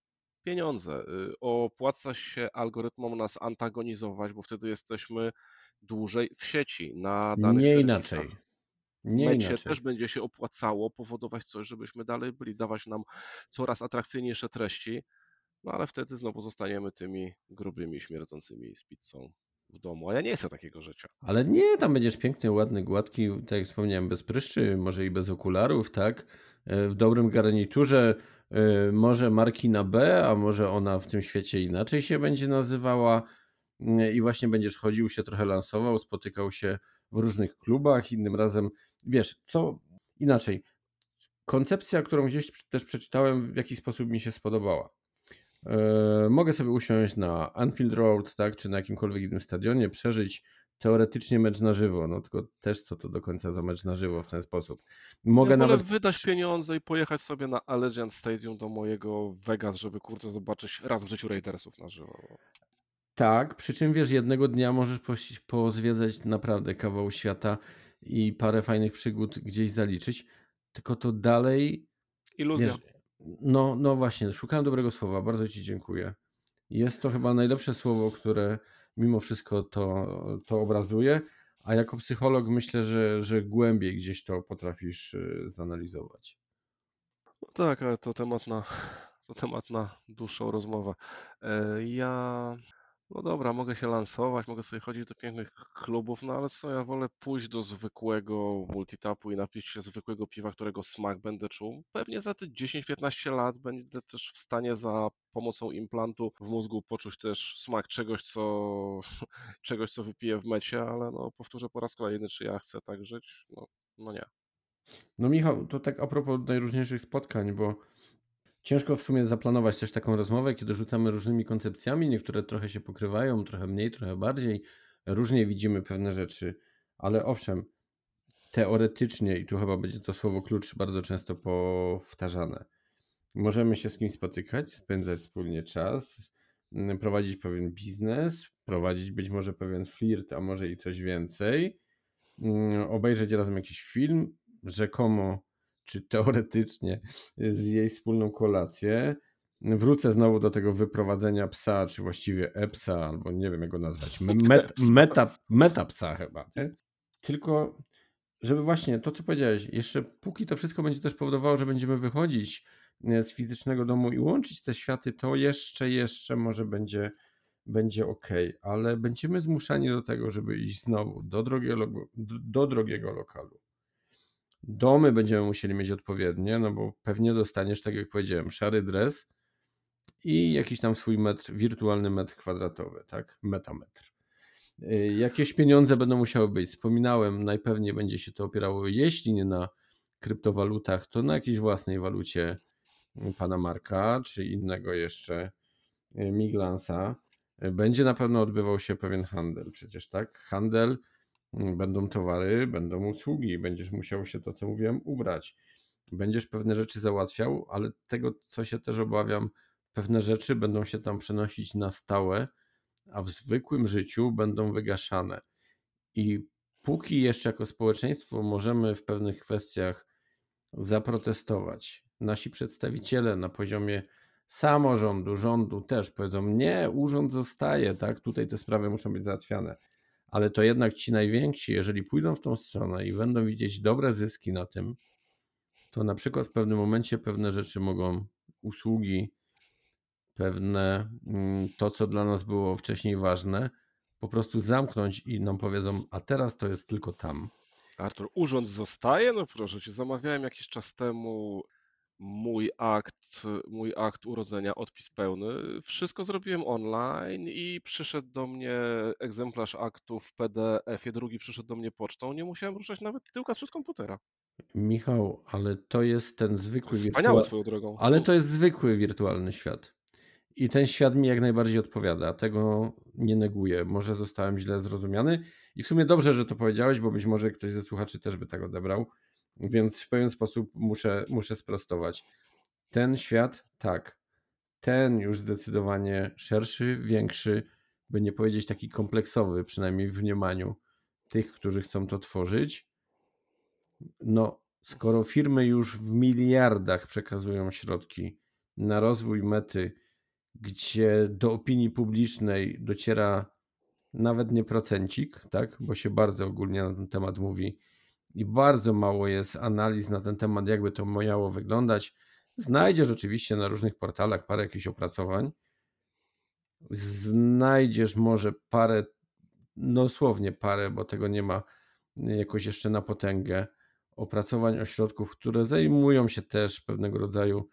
pieniądze. Y, opłaca się algorytmom nas antagonizować, bo wtedy jesteśmy dłużej w sieci na danych Nie serwisach. inaczej. Nie Mecie inaczej. też będzie się opłacało powodować coś, żebyśmy dalej byli, dawać nam coraz atrakcyjniejsze treści, no ale wtedy znowu zostaniemy tymi grubymi, śmierdzącymi z pizzą w domu. A ja nie chcę takiego życia. Ale nie, tam będziesz piękny, ładny, gładki, tak jak wspomniałem, bez pryszczy, może i bez okularów, tak? E, W dobrym garniturze, e, może marki na B, a może ona w tym świecie inaczej się będzie nazywała. Mm, I właśnie będziesz chodził się trochę lansował, spotykał się w różnych klubach, innym razem, wiesz, co inaczej. Koncepcja, którą gdzieś też przeczytałem, w jakiś sposób mi się spodobała. E, Mogę sobie usiąść na Anfield Road, tak, czy na jakimkolwiek innym stadionie, przeżyć teoretycznie mecz na żywo. No tylko też co to do końca za mecz na żywo w ten sposób. Mogę ja nawet. wydać pieniądze i pojechać sobie na Allegiant Stadium do mojego Vegas, żeby kurde zobaczyć raz w życiu Raidersów na żywo. Tak, przy czym wiesz, jednego dnia możesz poś- pozwiedzać naprawdę kawał świata i parę fajnych przygód gdzieś zaliczyć, tylko to dalej, Iluzja. wiesz, no, no właśnie, szukałem dobrego słowa, bardzo Ci dziękuję. Jest to chyba najlepsze słowo, które mimo wszystko to, to obrazuje, a jako psycholog myślę, że, że głębiej gdzieś to potrafisz y, zanalizować. No tak, ale to temat na, to temat na dłuższą rozmowę. E, Ja, no dobra, mogę się lansować, mogę sobie chodzić do pięknych klubów, no ale co, ja wolę pójść do zwykłego multitapu i napić się zwykłego piwa, którego smak będę czuł. Pewnie za te 10-15 lat będę też w stanie za pomocą implantu w mózgu poczuć też smak czegoś, co, czegoś, co wypiję w mecie, ale no powtórzę po raz kolejny, czy ja chcę tak żyć? No, no nie. No Michał, to tak a propos najróżniejszych spotkań, bo ciężko w sumie zaplanować też taką rozmowę, kiedy rzucamy różnymi koncepcjami, niektóre trochę się pokrywają, trochę mniej, trochę bardziej, różnie widzimy pewne rzeczy, ale owszem, teoretycznie, i tu chyba będzie to słowo klucz bardzo często powtarzane, możemy się z kimś spotykać, spędzać wspólnie czas, mm, prowadzić pewien biznes, prowadzić być może pewien flirt, a może i coś więcej, mm, obejrzeć razem jakiś film, rzekomo czy teoretycznie zjeść wspólną kolację. Wrócę znowu do tego wyprowadzenia psa, czy właściwie e-psa, albo nie wiem jak go nazwać. Me- Met, meta, meta psa chyba. Nie? Tylko, żeby właśnie to, co powiedziałeś, jeszcze póki to wszystko będzie też powodowało, że będziemy wychodzić e, z fizycznego domu i łączyć te światy, to jeszcze, jeszcze może będzie, będzie ok, ale będziemy zmuszani do tego, żeby iść znowu do drogiego, do drogiego lokalu. Domy będziemy musieli mieć odpowiednie, no bo pewnie dostaniesz, tak jak powiedziałem, szary dres i jakiś tam swój metr, wirtualny metr kwadratowy, tak? Metametr. Y, Jakieś pieniądze będą musiały być. Wspominałem, najpewniej będzie się to opierało, jeśli nie na kryptowalutach, to na jakiejś własnej walucie y, pana Marka, czy innego jeszcze y, Miglansa. Będzie na pewno odbywał się pewien handel, przecież tak? Handel Będą towary, będą usługi, będziesz musiał się to, co mówiłem, ubrać. Będziesz pewne rzeczy załatwiał, ale tego, co się też obawiam, pewne rzeczy będą się tam przenosić na stałe, a w zwykłym życiu będą wygaszane. I póki jeszcze jako społeczeństwo możemy w pewnych kwestiach zaprotestować, nasi przedstawiciele na poziomie samorządu, rządu też powiedzą: Nie, urząd zostaje, tak? Tutaj te sprawy muszą być załatwiane ale to jednak ci najwięksi, jeżeli pójdą w tą stronę i będą widzieć dobre zyski na tym, to na przykład w pewnym momencie pewne rzeczy mogą, usługi, pewne mm, to, co dla nas było wcześniej ważne, po prostu zamknąć i nam powiedzą, a teraz to jest tylko tam. Artur, urząd zostaje? No proszę cię, zamawiałem jakiś czas temu mój akt, mój akt urodzenia, odpis pełny. Wszystko zrobiłem online i przyszedł do mnie egzemplarz aktu w PDF-ie, drugi przyszedł do mnie pocztą. Nie musiałem ruszać nawet tyłka przez komputera. Michał, ale to jest ten zwykły Wspaniałe wirtua... swoją drogą. Ale to jest zwykły wirtualny świat. I ten świat mi jak najbardziej odpowiada. Tego nie neguję. Może zostałem źle zrozumiany. I w sumie dobrze, że to powiedziałeś, bo być może ktoś ze słuchaczy też by tak odebrał. Więc w pewien sposób muszę, muszę sprostować. Ten świat, tak. Ten już zdecydowanie szerszy, większy, by nie powiedzieć taki kompleksowy, przynajmniej w mniemaniu tych, którzy chcą to tworzyć. No, skoro firmy już w miliardach przekazują środki na rozwój mety, gdzie do opinii publicznej dociera nawet nie procencik, tak, bo się bardzo ogólnie na ten temat mówi i bardzo mało jest analiz na ten temat, jakby to miało wyglądać. Znajdziesz oczywiście na różnych portalach parę jakichś opracowań. Znajdziesz może parę, dosłownie parę, bo tego nie ma jakoś jeszcze na potęgę opracowań ośrodków, które zajmują się też pewnego rodzaju,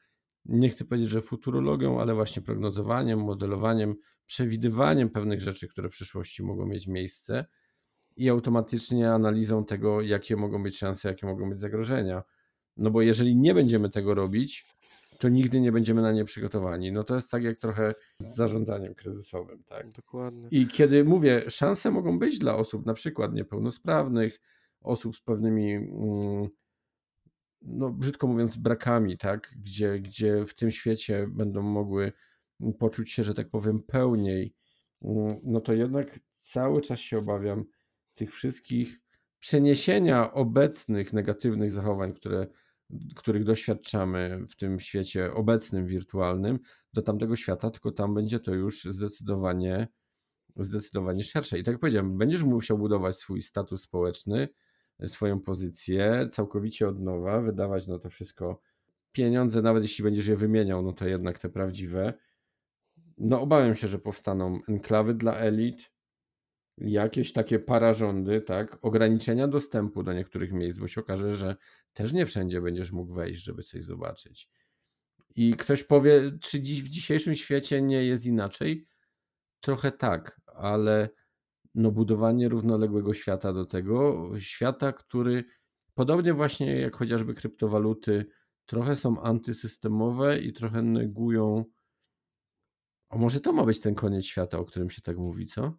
nie chcę powiedzieć, że futurologią, ale właśnie prognozowaniem, modelowaniem, przewidywaniem pewnych rzeczy, które w przyszłości mogą mieć miejsce i automatycznie analizą tego, jakie mogą być szanse, jakie mogą być zagrożenia. No bo jeżeli nie będziemy tego robić, to nigdy nie będziemy na nie przygotowani. No to jest tak jak trochę z zarządzaniem kryzysowym, tak? Dokładnie. I kiedy mówię, szanse mogą być dla osób na przykład niepełnosprawnych, osób z pewnymi, mm, no brzydko mówiąc, brakami, tak, gdzie, gdzie w tym świecie będą mogły poczuć się, że tak powiem, pełniej, mm, no to jednak cały czas się obawiam tych wszystkich przeniesienia obecnych negatywnych zachowań, które, których doświadczamy w tym świecie obecnym, wirtualnym, do tamtego świata, tylko tam będzie to już zdecydowanie, zdecydowanie szersze. I tak jak powiedziałem, będziesz musiał budować swój status społeczny, swoją pozycję całkowicie od nowa, wydawać no to wszystko pieniądze, nawet jeśli będziesz je wymieniał, no to jednak te prawdziwe. No obawiam się, że powstaną enklawy dla elit, jakieś takie pararządy, tak, ograniczenia dostępu do niektórych miejsc, bo się okaże, że też nie wszędzie będziesz mógł wejść, żeby coś zobaczyć. I ktoś powie, czy dziś w dzisiejszym świecie nie jest inaczej? Trochę tak, ale no budowanie równoległego świata do tego, świata, który podobnie właśnie jak chociażby kryptowaluty, trochę są antysystemowe i trochę negują. A może to ma być ten koniec świata, o którym się tak mówi, co?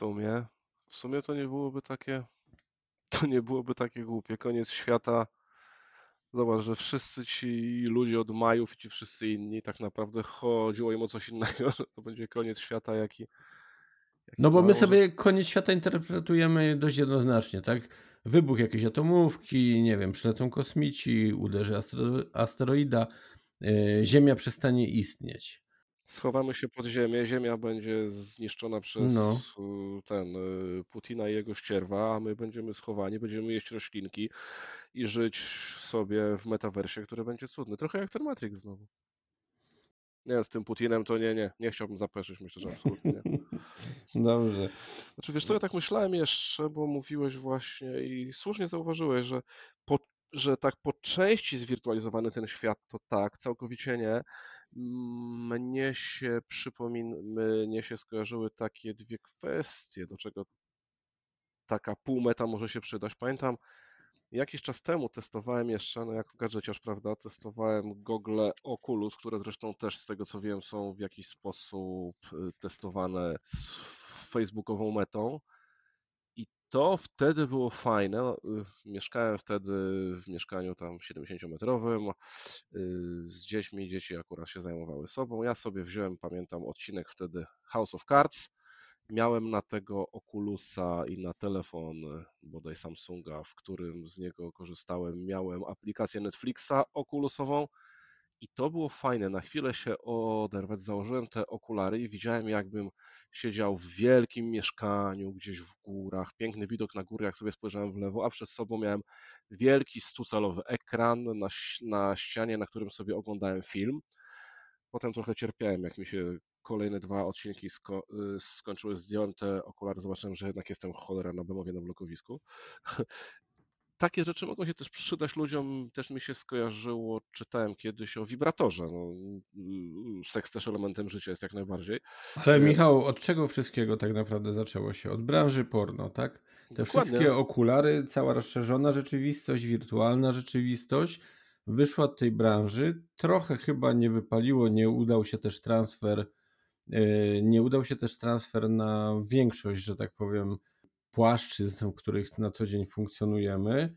W sumie, w sumie to nie byłoby takie, to nie byłoby takie głupie. Koniec świata. Zobacz, że wszyscy ci ludzie od Majów i ci wszyscy inni tak naprawdę chodziło im o coś innego, to będzie koniec świata, jaki, jaki No bo my sobie koniec świata interpretujemy dość jednoznacznie, tak? Wybuch jakiejś atomówki, nie wiem, przylecą kosmici, uderzy astero- asteroida, yy, Ziemia przestanie istnieć. Schowamy się pod ziemię, ziemia będzie zniszczona przez No. ten y, Putina i jego ścierwa, a my będziemy schowani, będziemy jeść roślinki i żyć sobie w metaversie, które będzie cudne. Trochę jak ten Matrix znowu. Nie, z tym Putinem to nie, nie, nie chciałbym zapeszyć, myślę, że absolutnie nie. Dobrze. Znaczy, wiesz co, ja tak myślałem jeszcze, bo mówiłeś właśnie i słusznie zauważyłeś, że, po, że tak po części zwirtualizowany ten świat, to tak, całkowicie nie. Mnie się przypomin, mnie się skojarzyły takie dwie kwestie, do czego taka półmeta może się przydać. Pamiętam, jakiś czas temu testowałem jeszcze, no jako gadżeciarz, prawda, testowałem gogle Oculus, które zresztą też z tego co wiem są w jakiś sposób y, testowane z facebookową metą. To wtedy było fajne. No, Mieszkałem wtedy w mieszkaniu tam 70-metrowym y, z dziećmi. Dzieci akurat się zajmowały sobą. Ja sobie wziąłem, pamiętam, odcinek wtedy House of Cards. Miałem na tego Oculusa i na telefon y, bodaj Samsunga, w którym z niego korzystałem, miałem aplikację Netflixa Oculusową i to było fajne. Na chwilę się oderwać, założyłem te okulary i widziałem, jakbym siedział w wielkim mieszkaniu gdzieś w górach, piękny widok na góry, jak sobie spojrzałem w lewo, a przed sobą miałem wielki stucalowy ekran na, na ścianie, na którym sobie oglądałem film. Potem trochę cierpiałem, jak mi się kolejne dwa odcinki sko y, skończyły, zdjąłem te okulary, zobaczyłem, że jednak jestem cholera na Bemowie na blokowisku. takie rzeczy mogą się też przydać ludziom. Też mi się skojarzyło, czytałem kiedyś o wibratorze. No, seks też elementem życia jest jak najbardziej. Ale E, Michał, od czego wszystkiego tak naprawdę zaczęło się? Od branży porno, tak? Te Dokładnie. wszystkie okulary, cała rozszerzona rzeczywistość, wirtualna rzeczywistość wyszła od tej branży. Trochę chyba nie wypaliło, nie udał się też transfer, yy, nie udał się też transfer na większość, że tak powiem, płaszczyzn, w których na co dzień funkcjonujemy.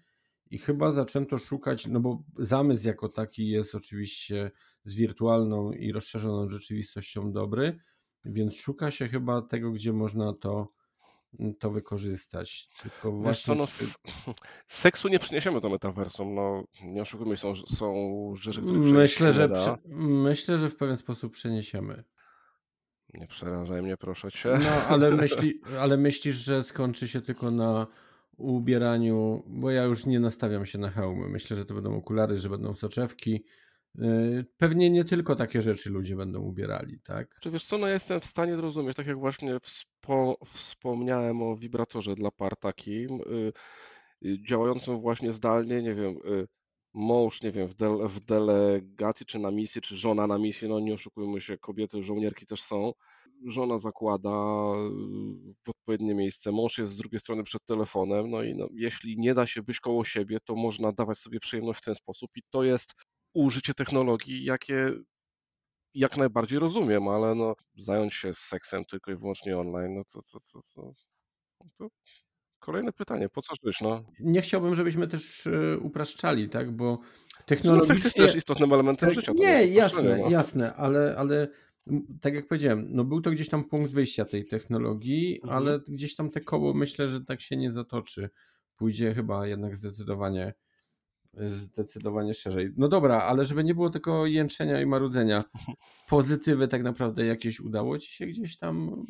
I chyba zaczęto szukać, no bo zamysł jako taki jest oczywiście z wirtualną i rozszerzoną rzeczywistością dobry, więc szuka się chyba tego, gdzie można to, to wykorzystać. Tylko Wiesz właśnie co, no, czy... seksu nie przyniesiemy do metaversum. No, nie oszukujmy, się, są, są rzeczy, przenieść Myślę, że prze... myślę, że w pewien sposób przeniesiemy. Nie przerażaj mnie, proszę cię. No, ale, myśli, ale myślisz, że skończy się tylko na ubieraniu, bo ja już nie nastawiam się na hełmy. Myślę, że to będą okulary, że będą soczewki. Yy, Pewnie nie tylko takie rzeczy ludzie będą ubierali, tak? Czy wiesz co, no ja jestem w stanie zrozumieć, tak jak właśnie wspo wspomniałem o wibratorze dla par takim, y, y, działającym właśnie zdalnie, nie wiem, y, mąż, nie wiem, w, w delegacji, czy na misji, czy żona na misji, no nie oszukujmy się, kobiety, żołnierki też są. Żona zakłada y, w odpowiednie miejsce, mąż jest z drugiej strony przed telefonem, no i no, jeśli nie da się być koło siebie, to można dawać sobie przyjemność w ten sposób i to jest użycie technologii, jakie jak najbardziej rozumiem, ale no, zająć się seksem tylko i wyłącznie online, no to, to, to, to, to kolejne pytanie, po co żyć, no? Nie chciałbym, żebyśmy też e, upraszczali, tak? Bo Że no seks jest technologicznie. też istotnym elementem Tak, życia, nie, jasne, no. jasne, ale, ale tak jak powiedziałem, no był to gdzieś tam punkt wyjścia tej technologii, Mhm. ale gdzieś tam te koło myślę, że tak się nie zatoczy. Pójdzie chyba jednak zdecydowanie, zdecydowanie szerzej. No dobra, ale żeby nie było tylko jęczenia i marudzenia, pozytywy tak naprawdę jakieś udało ci się gdzieś tam,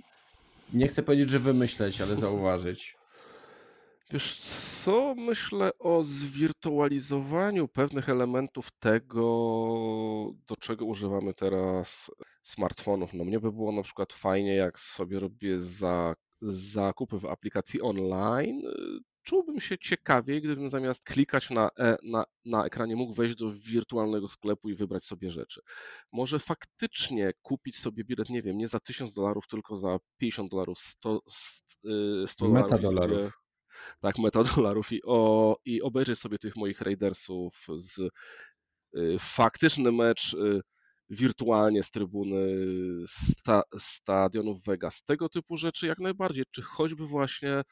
nie chcę powiedzieć, że wymyśleć, ale zauważyć. Wiesz co, myślę o zwirtualizowaniu pewnych elementów tego, do czego używamy teraz smartfonów. No mnie by było na przykład fajnie, jak sobie robię za, zakupy w aplikacji online. y, Czułbym się ciekawiej, gdybym zamiast klikać na, e, na, na ekranie mógł wejść do wirtualnego sklepu i wybrać sobie rzeczy. Może faktycznie kupić sobie bilet, nie wiem, nie za 1000 dolarów, tylko za 50 dolarów, 100, 100 dolarów Meta i sobie dolarów. Tak, metadolarów i, o, i obejrzeć sobie tych moich Raidersów z y, faktyczny mecz y, wirtualnie z trybuny sta, stadionów Vegas. Tego typu rzeczy jak najbardziej, czy choćby właśnie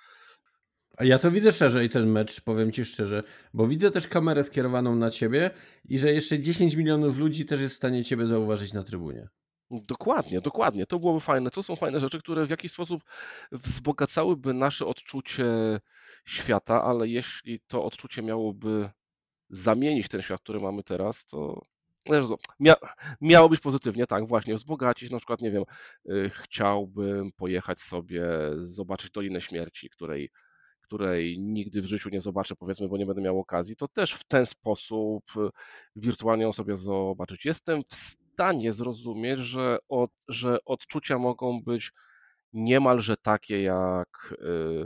ja to widzę szerzej ten mecz, powiem ci szczerze, bo widzę też kamerę skierowaną na ciebie i że jeszcze 10 milionów ludzi też jest w stanie ciebie zauważyć na trybunie. Dokładnie, dokładnie. To byłoby fajne. To są fajne rzeczy, które w jakiś sposób wzbogacałyby nasze odczucie świata, ale jeśli to odczucie miałoby zamienić ten świat, który mamy teraz, to mia, miało być pozytywnie, tak, właśnie, wzbogacić, na przykład, nie wiem, y, chciałbym pojechać sobie, zobaczyć Dolinę Śmierci, której, której nigdy w życiu nie zobaczę, powiedzmy, bo nie będę miał okazji, to też w ten sposób wirtualnie ją sobie zobaczyć. Jestem w stanie zrozumieć, że, od, że odczucia mogą być niemalże takie jak, y,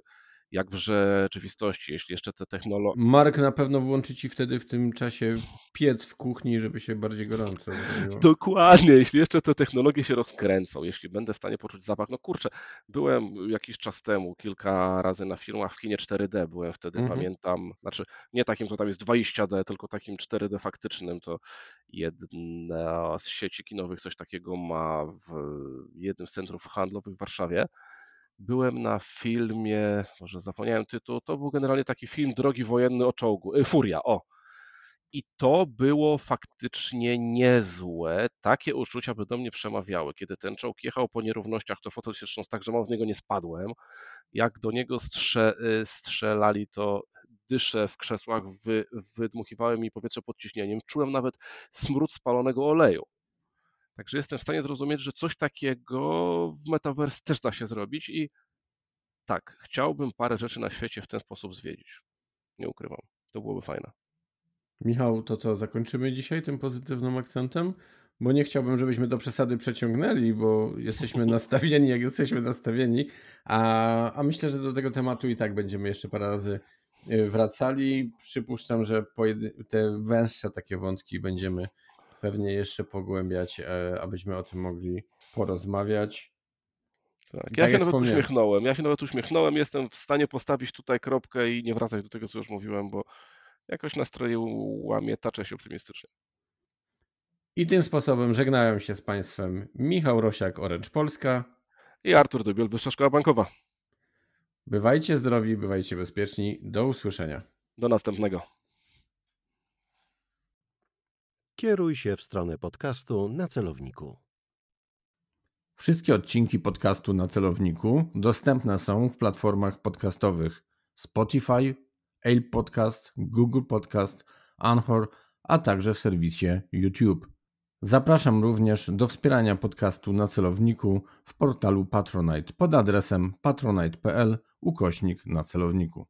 jak w rzeczywistości, jeśli jeszcze te technologie. Mark na pewno włączy ci wtedy w tym czasie piec w kuchni, żeby się bardziej gorąco. Dokładnie, jeśli jeszcze te technologie się rozkręcą, jeśli będę w stanie poczuć zapach, no kurczę, byłem jakiś czas temu, kilka razy na filmach w kinie 4D, byłem wtedy, Mhm. pamiętam, znaczy nie takim, co tam jest 20D, tylko takim 4D faktycznym, to jedna z sieci kinowych coś takiego ma w jednym z centrów handlowych w Warszawie. Byłem na filmie, może zapomniałem tytuł, to był generalnie taki film Drogi Wojenne o czołgu, y, Furia, o, i to było faktycznie niezłe. Takie uczucia by do mnie przemawiały. Kiedy ten czołg jechał po nierównościach, to fotel się trząsł tak, że mam z niego nie spadłem. Jak do niego strze y, strzelali, to dysze w krzesłach wy wydmuchiwały mi powietrze pod ciśnieniem. Czułem nawet smród spalonego oleju. Także jestem w stanie zrozumieć, że coś takiego w Metaverse też da się zrobić i tak, chciałbym parę rzeczy na świecie w ten sposób zwiedzić. Nie ukrywam. To byłoby fajne. Michał, to co, zakończymy dzisiaj tym pozytywnym akcentem? Bo nie chciałbym, żebyśmy do przesady przeciągnęli, bo jesteśmy nastawieni, jak jesteśmy nastawieni, a, a myślę, że do tego tematu i tak będziemy jeszcze parę razy y, wracali. Przypuszczam, że te węższe takie wątki będziemy pewnie jeszcze pogłębiać, e, abyśmy o tym mogli porozmawiać. Tak. Tak Ja się jak nawet uśmiechnąłem. Ja się nawet uśmiechnąłem. Jestem w stanie postawić tutaj kropkę i nie wracać do tego, co już mówiłem, bo jakoś nastroiła mnie ta część optymistycznie. I tym sposobem żegnają się z Państwem Michał Rosiak, Orange Polska. I Artur Dubiel, Wyższa Szkoła Bankowa. Bywajcie zdrowi, bywajcie bezpieczni. Do usłyszenia. Do następnego. Kieruj się w stronę podcastu na celowniku. Wszystkie odcinki podcastu na celowniku dostępne są w platformach podcastowych Spotify, Apple Podcast, Google Podcast, Anchor, a także w serwisie YouTube. Zapraszam również do wspierania podcastu na celowniku w portalu Patronite pod adresem patronite.pl ukośnik na celowniku.